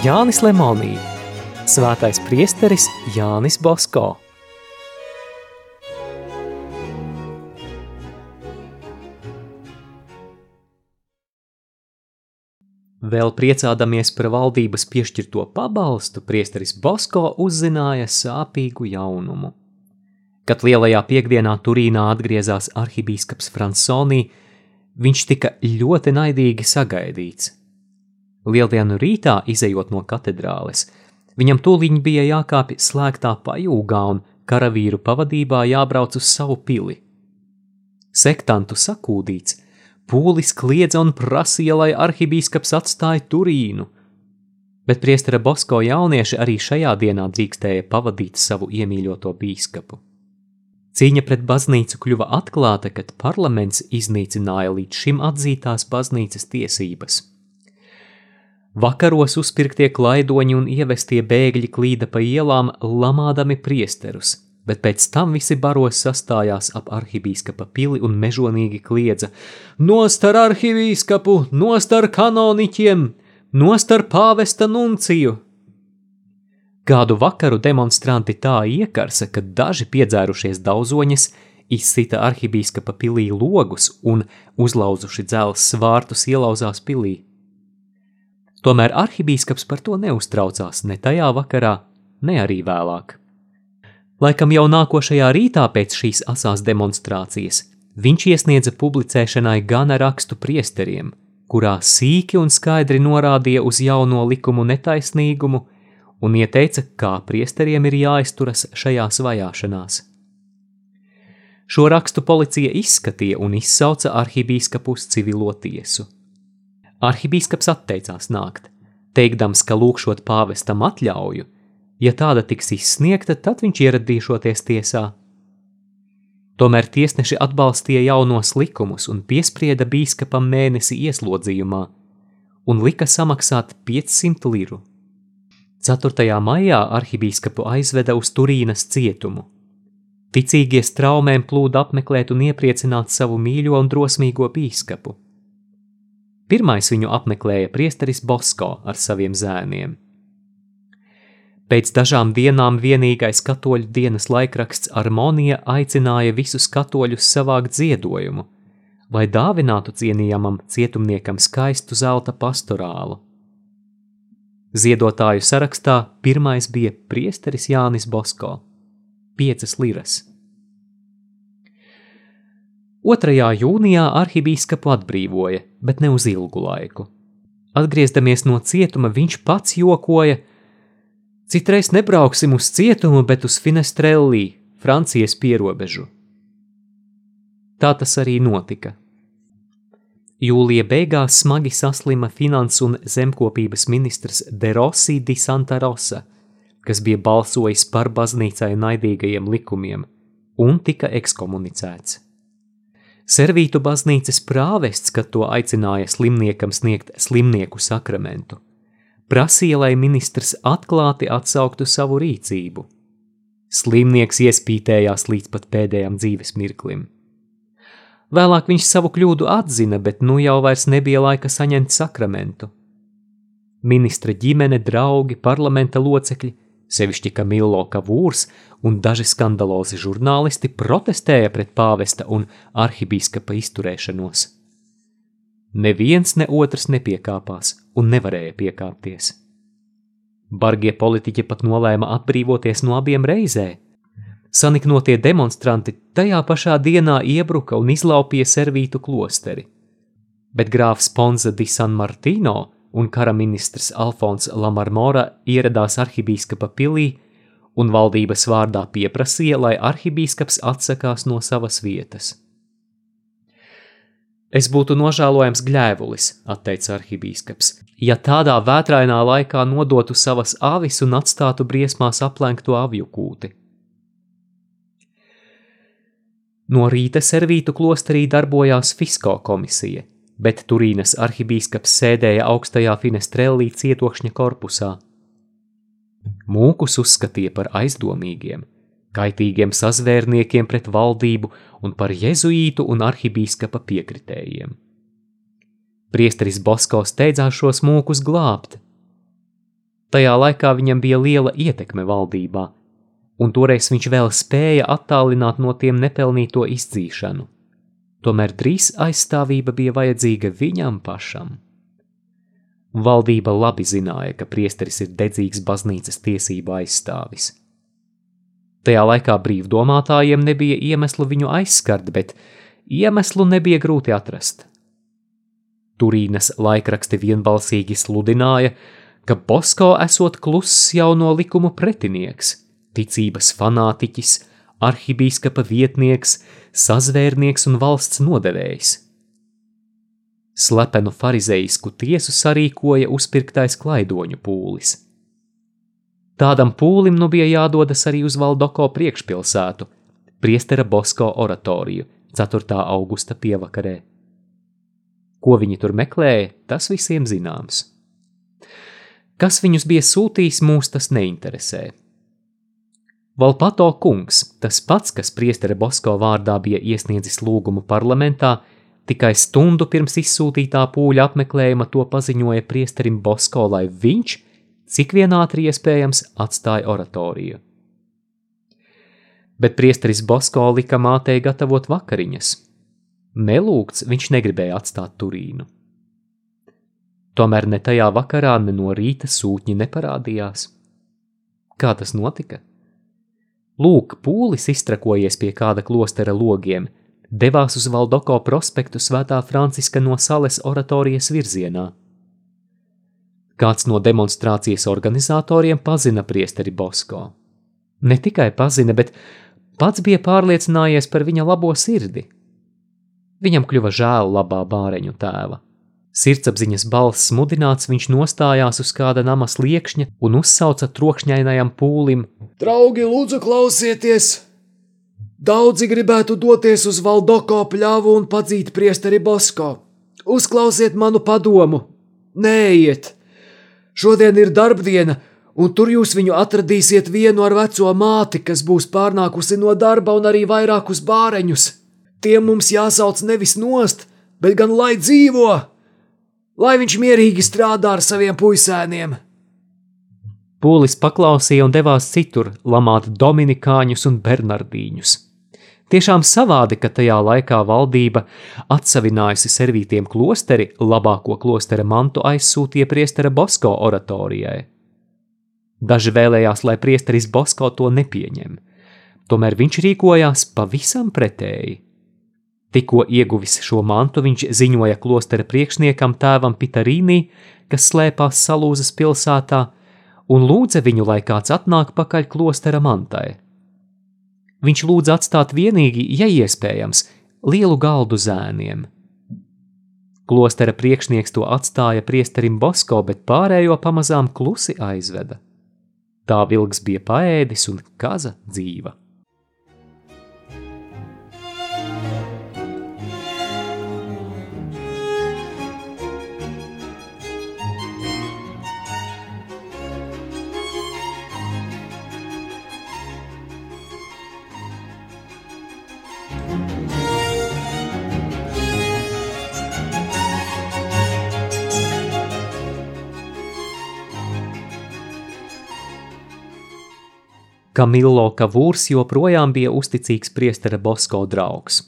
Jānis Lemonī, Svētais priesteris Jānis Bosko. Vēl priecādamies par valdības piešķirto pabalstu, priesteris Bosko uzzināja sāpīgu jaunumu. Kad lielajā piekdienā Turīnā atgriezās arhibīskaps Fransonī, viņš tika ļoti naidīgi sagaidīts. Lieldienu rītā, izejot no katedrāles, viņam tūlīt bija jākāpj slēgtā pajūgā un karavīru pavadībā jābrauc uz savu pili. Sektantu sakūdīts, Pūlis kliedza un prasīja, lai arhibīskaps atstāja Turīnu, bet priestera Bosko jaunieši arī šajā dienā drīkstēja pavadīt savu iemīļoto bīskapu. Cīņa pret baznīcu kļuva atklāta, kad parlaments iznīcināja līdz šim atzītās baznīcas tiesības. Vakaros uzpirktie klaidoņi un ievestie bēgļi klīda pa ielām, lamādami priesterus, bet pēc tam visi baros sastājās ap arhibīskapa pili un mežonīgi kliedza: Nost ar arhibīskapu, nost ar kanoniķiem, nost ar pāvesta nunciju! Kādu vakaru demonstranti tā iekarsa, ka daži piedzērušies daudzoņas, izsita arhibīskapa pilī logus un, uzlauzuši dzelzs svārtus, ielauzās pilī. Tomēr arhibīskaps par to neuztraucās ne tajā vakarā, ne arī vēlāk. Laikam jau nākošajā rītā pēc šīs asās demonstrācijas viņš iesniedza publicēšanai gana rakstu priesteriem, kurā sīki un skaidri norādīja uz jauno likumu netaisnīgumu un ieteica, kā priesteriem ir jāizturas šajās vajāšanās. Šo rakstu policija izskatīja un izsauca arhibīskapu uz civilo tiesu. Arhibīskaps atteicās nākt, teikdams, ka lūkšot pāvestam atļauju, Ja tāda tiks izsniegta, tad viņš ieradīšoties tiesā. Tomēr tiesneši atbalstīja jaunos likumus un piesprieda bīskapam mēnesi ieslodzījumā un lika samaksāt 500 liru. 4. maijā arhibīskapu aizveda uz Turīnas cietumu. Ticīgie straumēm plūda apmeklēt un iepriecināt savu mīļo un drosmīgo bīskapu. Pirmais viņu apmeklēja priesteris Bosko ar saviem zēniem. Pēc dažām dienām vienīgais katoļu dienas laikraksts Armonija aicināja visus katoļus savākt ziedojumu, lai dāvinātu cienījamam cietumniekam skaistu zelta pastorālu. Ziedotāju sarakstā pirmais bija priesteris Jānis Bosko – piecas liras. 2. jūnijā arhibīskapu atbrīvoja, bet ne uz ilgu laiku. Atgriezdamies no cietuma, viņš pats jokoja – Citreiz nebrauksim uz cietumu, bet uz Finestrellī, Francijas pierobežu. Tā tas arī notika. Jūlija beigās smagi saslima finanses un zemkopības ministrs De Rossi di Santa Rosa, kas bija balsojis par baznīcai naidīgajiem likumiem, un tika ekskomunicēts. Servītu baznīcas prāvests, kad to aicināja slimniekam sniegt slimnieku sakramentu prasīja, lai ministrs atklāti atsauktu savu rīcību. Slimnieks iespītējās līdz pat pēdējām dzīves mirklim. Vēlāk viņš savu kļūdu atzina, bet nu jau vairs nebija laika saņemt sakramentu. Ministra ģimene, draugi, parlamenta locekļi, sevišķi Kamilo Kavūrs un daži skandalozi žurnālisti protestēja pret pāvesta un arhibīskapa izturēšanos. Neviens ne otrs nepiekāpās un nevarēja piekāpties. Bargie politiķi pat nolēma atbrīvoties no abiem reizē. Saniknotie demonstranti tajā pašā dienā iebruka un izlaupīja servītu klosteri. Bet grāfs Ponza di San Martino un karaministrs Alfons Lamarmora ieradās arhibīskapa pilī un valdības vārdā pieprasīja, lai arhibīskaps atsakās no savas vietas. Es būtu nožēlojams gļēvulis, atteica arhibīskaps, ja tādā vētrainā laikā nodotu savas avis un atstātu briesmās aplenkto avju kūti. No rīta servītu klosterī darbojās fisko komisija, bet Turīnas arhibīskaps sēdēja augstajā finestrellī cietokšņa korpusā. Mūkus uzskatīja par aizdomīgiem – kaitīgiem sazvērniekiem pret valdību un par jezuītu un arhibīskapa piekritējiem. Priesteris Bosko steidzās šos mūkus glābt. Tajā laikā viņam bija liela ietekme valdībā, un toreiz viņš vēl spēja attālināt no tiem nepelnīto izdzīšanu. Tomēr drīz aizstāvība bija vajadzīga viņam pašam. Valdība labi zināja, ka priesteris ir dedzīgs baznīcas tiesību aizstāvis. Tajā laikā brīvdomātājiem nebija iemeslu viņu aizskart, bet iemeslu nebija grūti atrast. Turīnas laikraksti vienbalsīgi sludināja, ka Bosko esot kluss jauno likumu pretinieks, ticības fanātiķis, arhibīskapa vietnieks, sazvērnieks un valsts nodevējs. Slepenu farizeisku tiesu sarīkoja uzpirktais klaidoņu pūlis. Tādam pūlim nu bija jādodas arī uz Valdoko priekšpilsētu, priestera Bosko oratoriju 4. augusta pievakarē. Ko viņi tur meklēja, tas visiem zināms. Kas viņus bija sūtījis, mūs tas neinteresē. Valpato kungs, tas pats, kas priestera Bosko vārdā bija iesniedzis lūgumu parlamentā, tikai stundu pirms izsūtītā pūļa apmeklējuma to paziņoja priesterim Bosko, lai viņš, cik vien ātri iespējams, atstāja oratoriju. Bet priesteris Bosko lika mātei gatavot vakariņas. Nelūgts viņš negribēja atstāt Turīnu. Tomēr ne tajā vakarā, ne no rīta sūtņi neparādījās. Kā tas notika? Lūk, pūlis iztrakojies pie kāda klostera logiem, devās uz Valdoko prospektu Svētā Franciska no Sales oratorijas virzienā. Kāds no demonstrācijas organizatoriem pazina priesteri Bosko. Ne tikai pazina, bet pats bija pārliecinājies par viņa labo sirdi. Viņam kļuva žēl labā bāreņu tēva. Sirdsapziņas balss mudināts, viņš nostājās uz kāda nama sliekšņa un uzsauca trokšņainajam pūlim: Draugi, lūdzu, klausieties! Daudzi gribētu doties uz Valdoko pļāvu un padzīt priesteri Bosko. Uzklausiet manu padomu! Neiet! Šodien ir darbdiena, un tur jūs viņu atradīsiet vienu ar veco māti, kas būs pārnākusi no darba un arī vairākus bāreņus. Tiem mums jāsauc nevis nost, bet gan lai dzīvo! lai viņš mierīgi strādā ar saviem puisēniem. Pūlis paklausīja un devās citur, lamāt dominikāņus un bernardīņus. Tiešām savādi, ka tajā laikā valdība, atsavinājusi servītiem klosteri, labāko klostera mantu aizsūtīja priestera Bosko oratorijai. Daži vēlējās, lai priesteris Bosko to nepieņem, tomēr viņš rīkojās pavisam pretēji. Tikko ieguvis šo mantu, viņš ziņoja klostera priekšniekam tēvam Pitarīnī, kas slēpās Salūzas pilsētā, un lūdza viņu, lai kāds atnāk pakaļ klostera mantai. Viņš lūdza atstāt vienīgi, ja iespējams, lielu galdu zēniem. Klostera priekšnieks to atstāja priesterim Bosko, bet pārējo pamazām klusi aizveda. Tā vilks bija paēdis un kaza dzīva. Kamilo Kavūrs joprojām bija uzticīgs priestera Bosko draugs.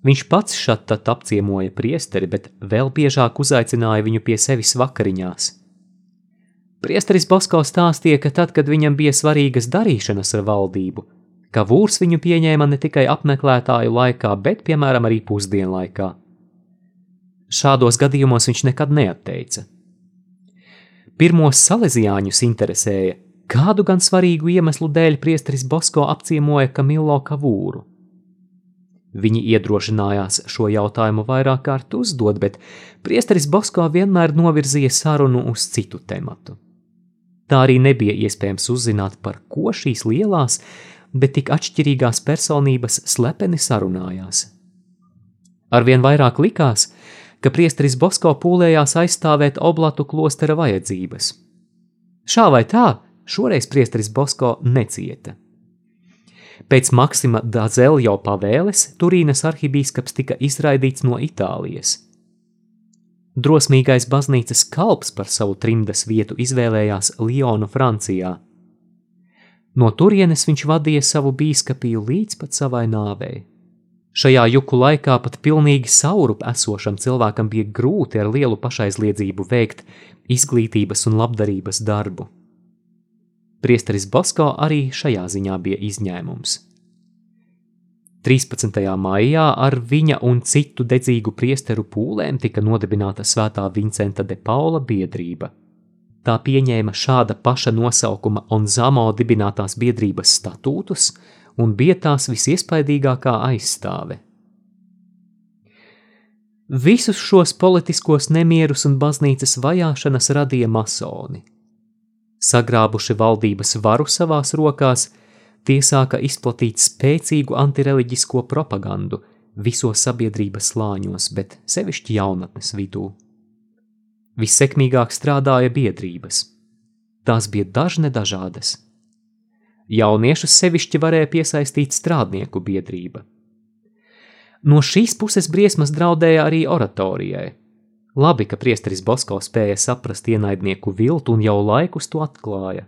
Viņš pats šat tad apciemoja priesteri, bet vēl biežāk uzaicināja viņu pie sevis vakariņās. Priesteris Bosko stāstīja, ka tad, kad viņam bija svarīgas darīšanas ar valdību, Kavūrs viņu pieņēma ne tikai apmeklētāju laikā, bet, piemēram, arī pusdienlaikā. Šādos gadījumos viņš nekad neatteica. Pirmos salezijāņus interesēja, Kādu gan svarīgu iemeslu dēļ priesteris Bosko apciemoja Kamilo Kavūru? Viņi iedrošinājās šo jautājumu vairāk kārt uzdot, bet priesteris Bosko vienmēr novirzīja sarunu uz citu tematu. Tā arī nebija iespējams uzzināt, par ko šīs lielās, bet tik atšķirīgās personības slepeni sarunājās. Arvien vairāk likās, ka priesteris Bosko pūlējās aizstāvēt oblatu klostera vajadzības. Šā vai tā, Šoreiz priesteris Bosko necieta. Pēc Maksima Dazeljo pavēles Turīnas arhibīskaps tika izraidīts no Itālijas. Drosmīgais baznīcas kalps par savu trimdas vietu izvēlējās Lionu Francijā. No turienes viņš vadīja savu bīskapiju līdz pat savai nāvei. Šajā juku laikā pat pilnīgi saurup esošam cilvēkam bija grūti ar lielu pašaizliedzību veikt izglītības un labdarības darbu. Priesteris Bosko arī šajā ziņā bija izņēmums. 13. maijā ar viņa un citu dedzīgu priesteru pūlēm tika nodibināta Svētā Vincenta de Paula biedrība. Tā pieņēma šāda paša nosaukuma un Zamo dibinātās biedrības statūtus un bija tās visiespaidīgākā aizstāve. Visus šos politiskos nemierus un baznīcas vajāšanas radīja masoni. Sagrābuši valdības varu savās rokās, tie sāka izplatīt spēcīgu antireliģisko propagandu visos sabiedrības slāņos, bet sevišķi jaunatnes vidū. Vissekmīgāk strādāja biedrības. Tās bija dažne dažādas. Jauniešus sevišķi varēja piesaistīt strādnieku biedrība. No šīs puses briesmas draudēja arī oratorijai. Labi, ka priesteris Bosko spēja saprast ienaidnieku viltu un jau laikus to atklāja.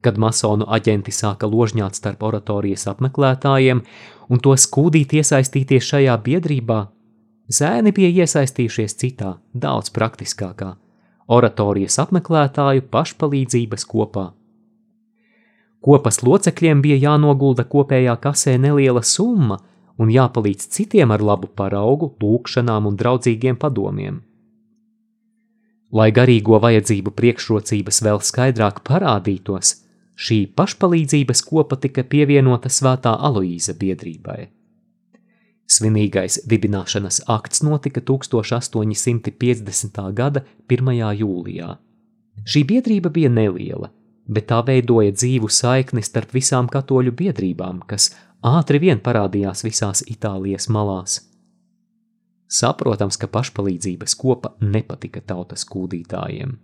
Kad masonu aģenti sāka ložņāt starp oratorijas apmeklētājiem un to skūdīt iesaistīties šajā biedrībā, zēni bija iesaistījušies citā, daudz praktiskākā - oratorijas apmeklētāju pašpalīdzības kopā. Kopas locekļiem bija jānogulda kopējā kasē neliela summa un jāpalīdz citiem ar labu paraugu, lūkšanām un draudzīgiem padomiem. Lai garīgo vajadzību priekšrocības vēl skaidrāk parādītos, Šī pašpalīdzības kopa tika pievienota Svētā Aloīza biedrībai. Svinīgais dibināšanas akts notika 1850. gada 1. jūlijā. Šī biedrība bija neliela, bet tā veidoja dzīvu saikni starp visām katoļu biedrībām, kas ātri vien parādījās visās Itālijas malās. Saprotams, ka pašpalīdzības kopa nepatika tautas kūdītājiem.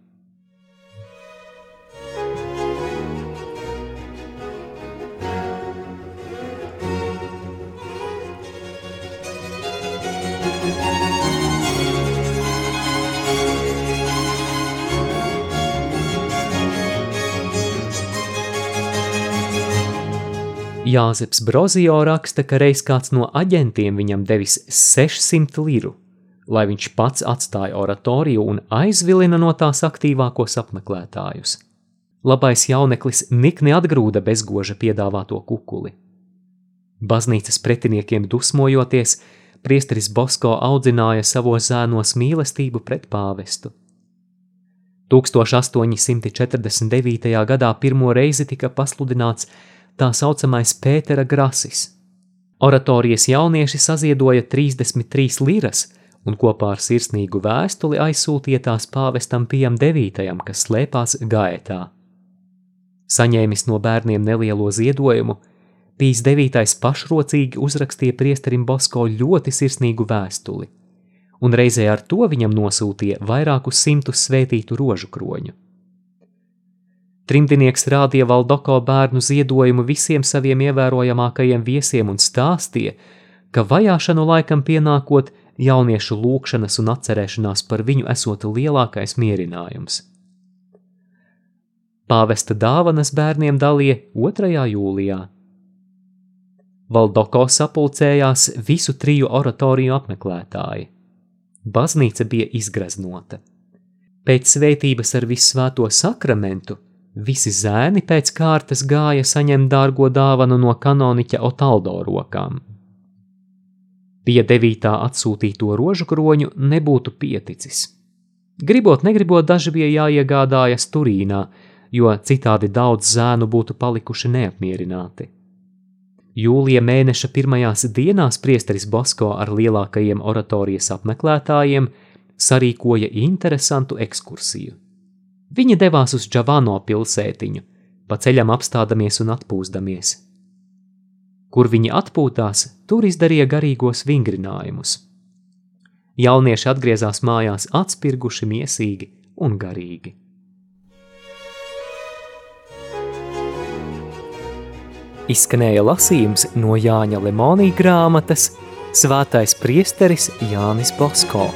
Jāzeps Brozijo raksta, ka reiz kāds no aģentiem viņam devis 600 liru, lai viņš pats atstāja oratoriju un aizvilina no tās aktīvākos apmeklētājus. Labais jauneklis nikni atgrūda bezgoža piedāvāto kukuli. Baznīcas pretiniekiem dusmojoties, priesteris Bosko audzināja savos zēnos mīlestību pret pāvestu. 1849. gadā pirmo reizi tika pasludināts tā saucamais Pētera grasis. Oratorijas jaunieši saziedoja 33 liras un kopā ar sirsnīgu vēstuli aizsūtīja tās pāvestam Pijam devītajam, kas slēpās gaetā. Saņēmis no bērniem nelielo ziedojumu, Pīs devītais pašrocīgi uzrakstīja priesterim Bosko ļoti sirsnīgu vēstuli, un reizē ar to viņam nosūtīja vairākus simtus svētītu rožu kroņu. Trimdinieks rādīja Valdoko bērnu ziedojumu visiem saviem ievērojamākajiem viesiem un stāstīja, ka vajāšanu laikam pienākot jauniešu lūkšanas un atcerēšanās par viņu esot lielākais mierinājums. Pāvesta dāvanas bērniem dalīja 2. jūlijā. Valdoko sapulcējās visu triju oratoriju apmeklētāji. Baznīca bija izgraznota. Pēc svētības ar visvēto sakramentu Visi zēni pēc kārtas gāja saņemt dārgo dāvanu no kanoniķa Otaldo rokām. Pie devītā atsūtīto rožu kroņu nebūtu pieticis. Gribot, negribot, daži bija jāiegādājas Turīnā, jo citādi daudz zēnu būtu palikuši neapmierināti. Jūlija mēneša pirmajās dienās priesteris Bosko ar lielākajiem oratorijas apmeklētājiem sarīkoja interesantu ekskursiju. Viņi devās uz Džavano pilsētiņu, pa ceļam apstādamies un atpūstamies. Kur viņi atpūtās, tur izdarīja garīgos vingrinājumus. Jaunieši atgriezās mājās atspirguši, miesīgi un garīgi. Izskanēja lasījums no Jāņa Lemonija grāmatas Svētais priesteris Jānis Bosko.